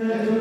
Amen.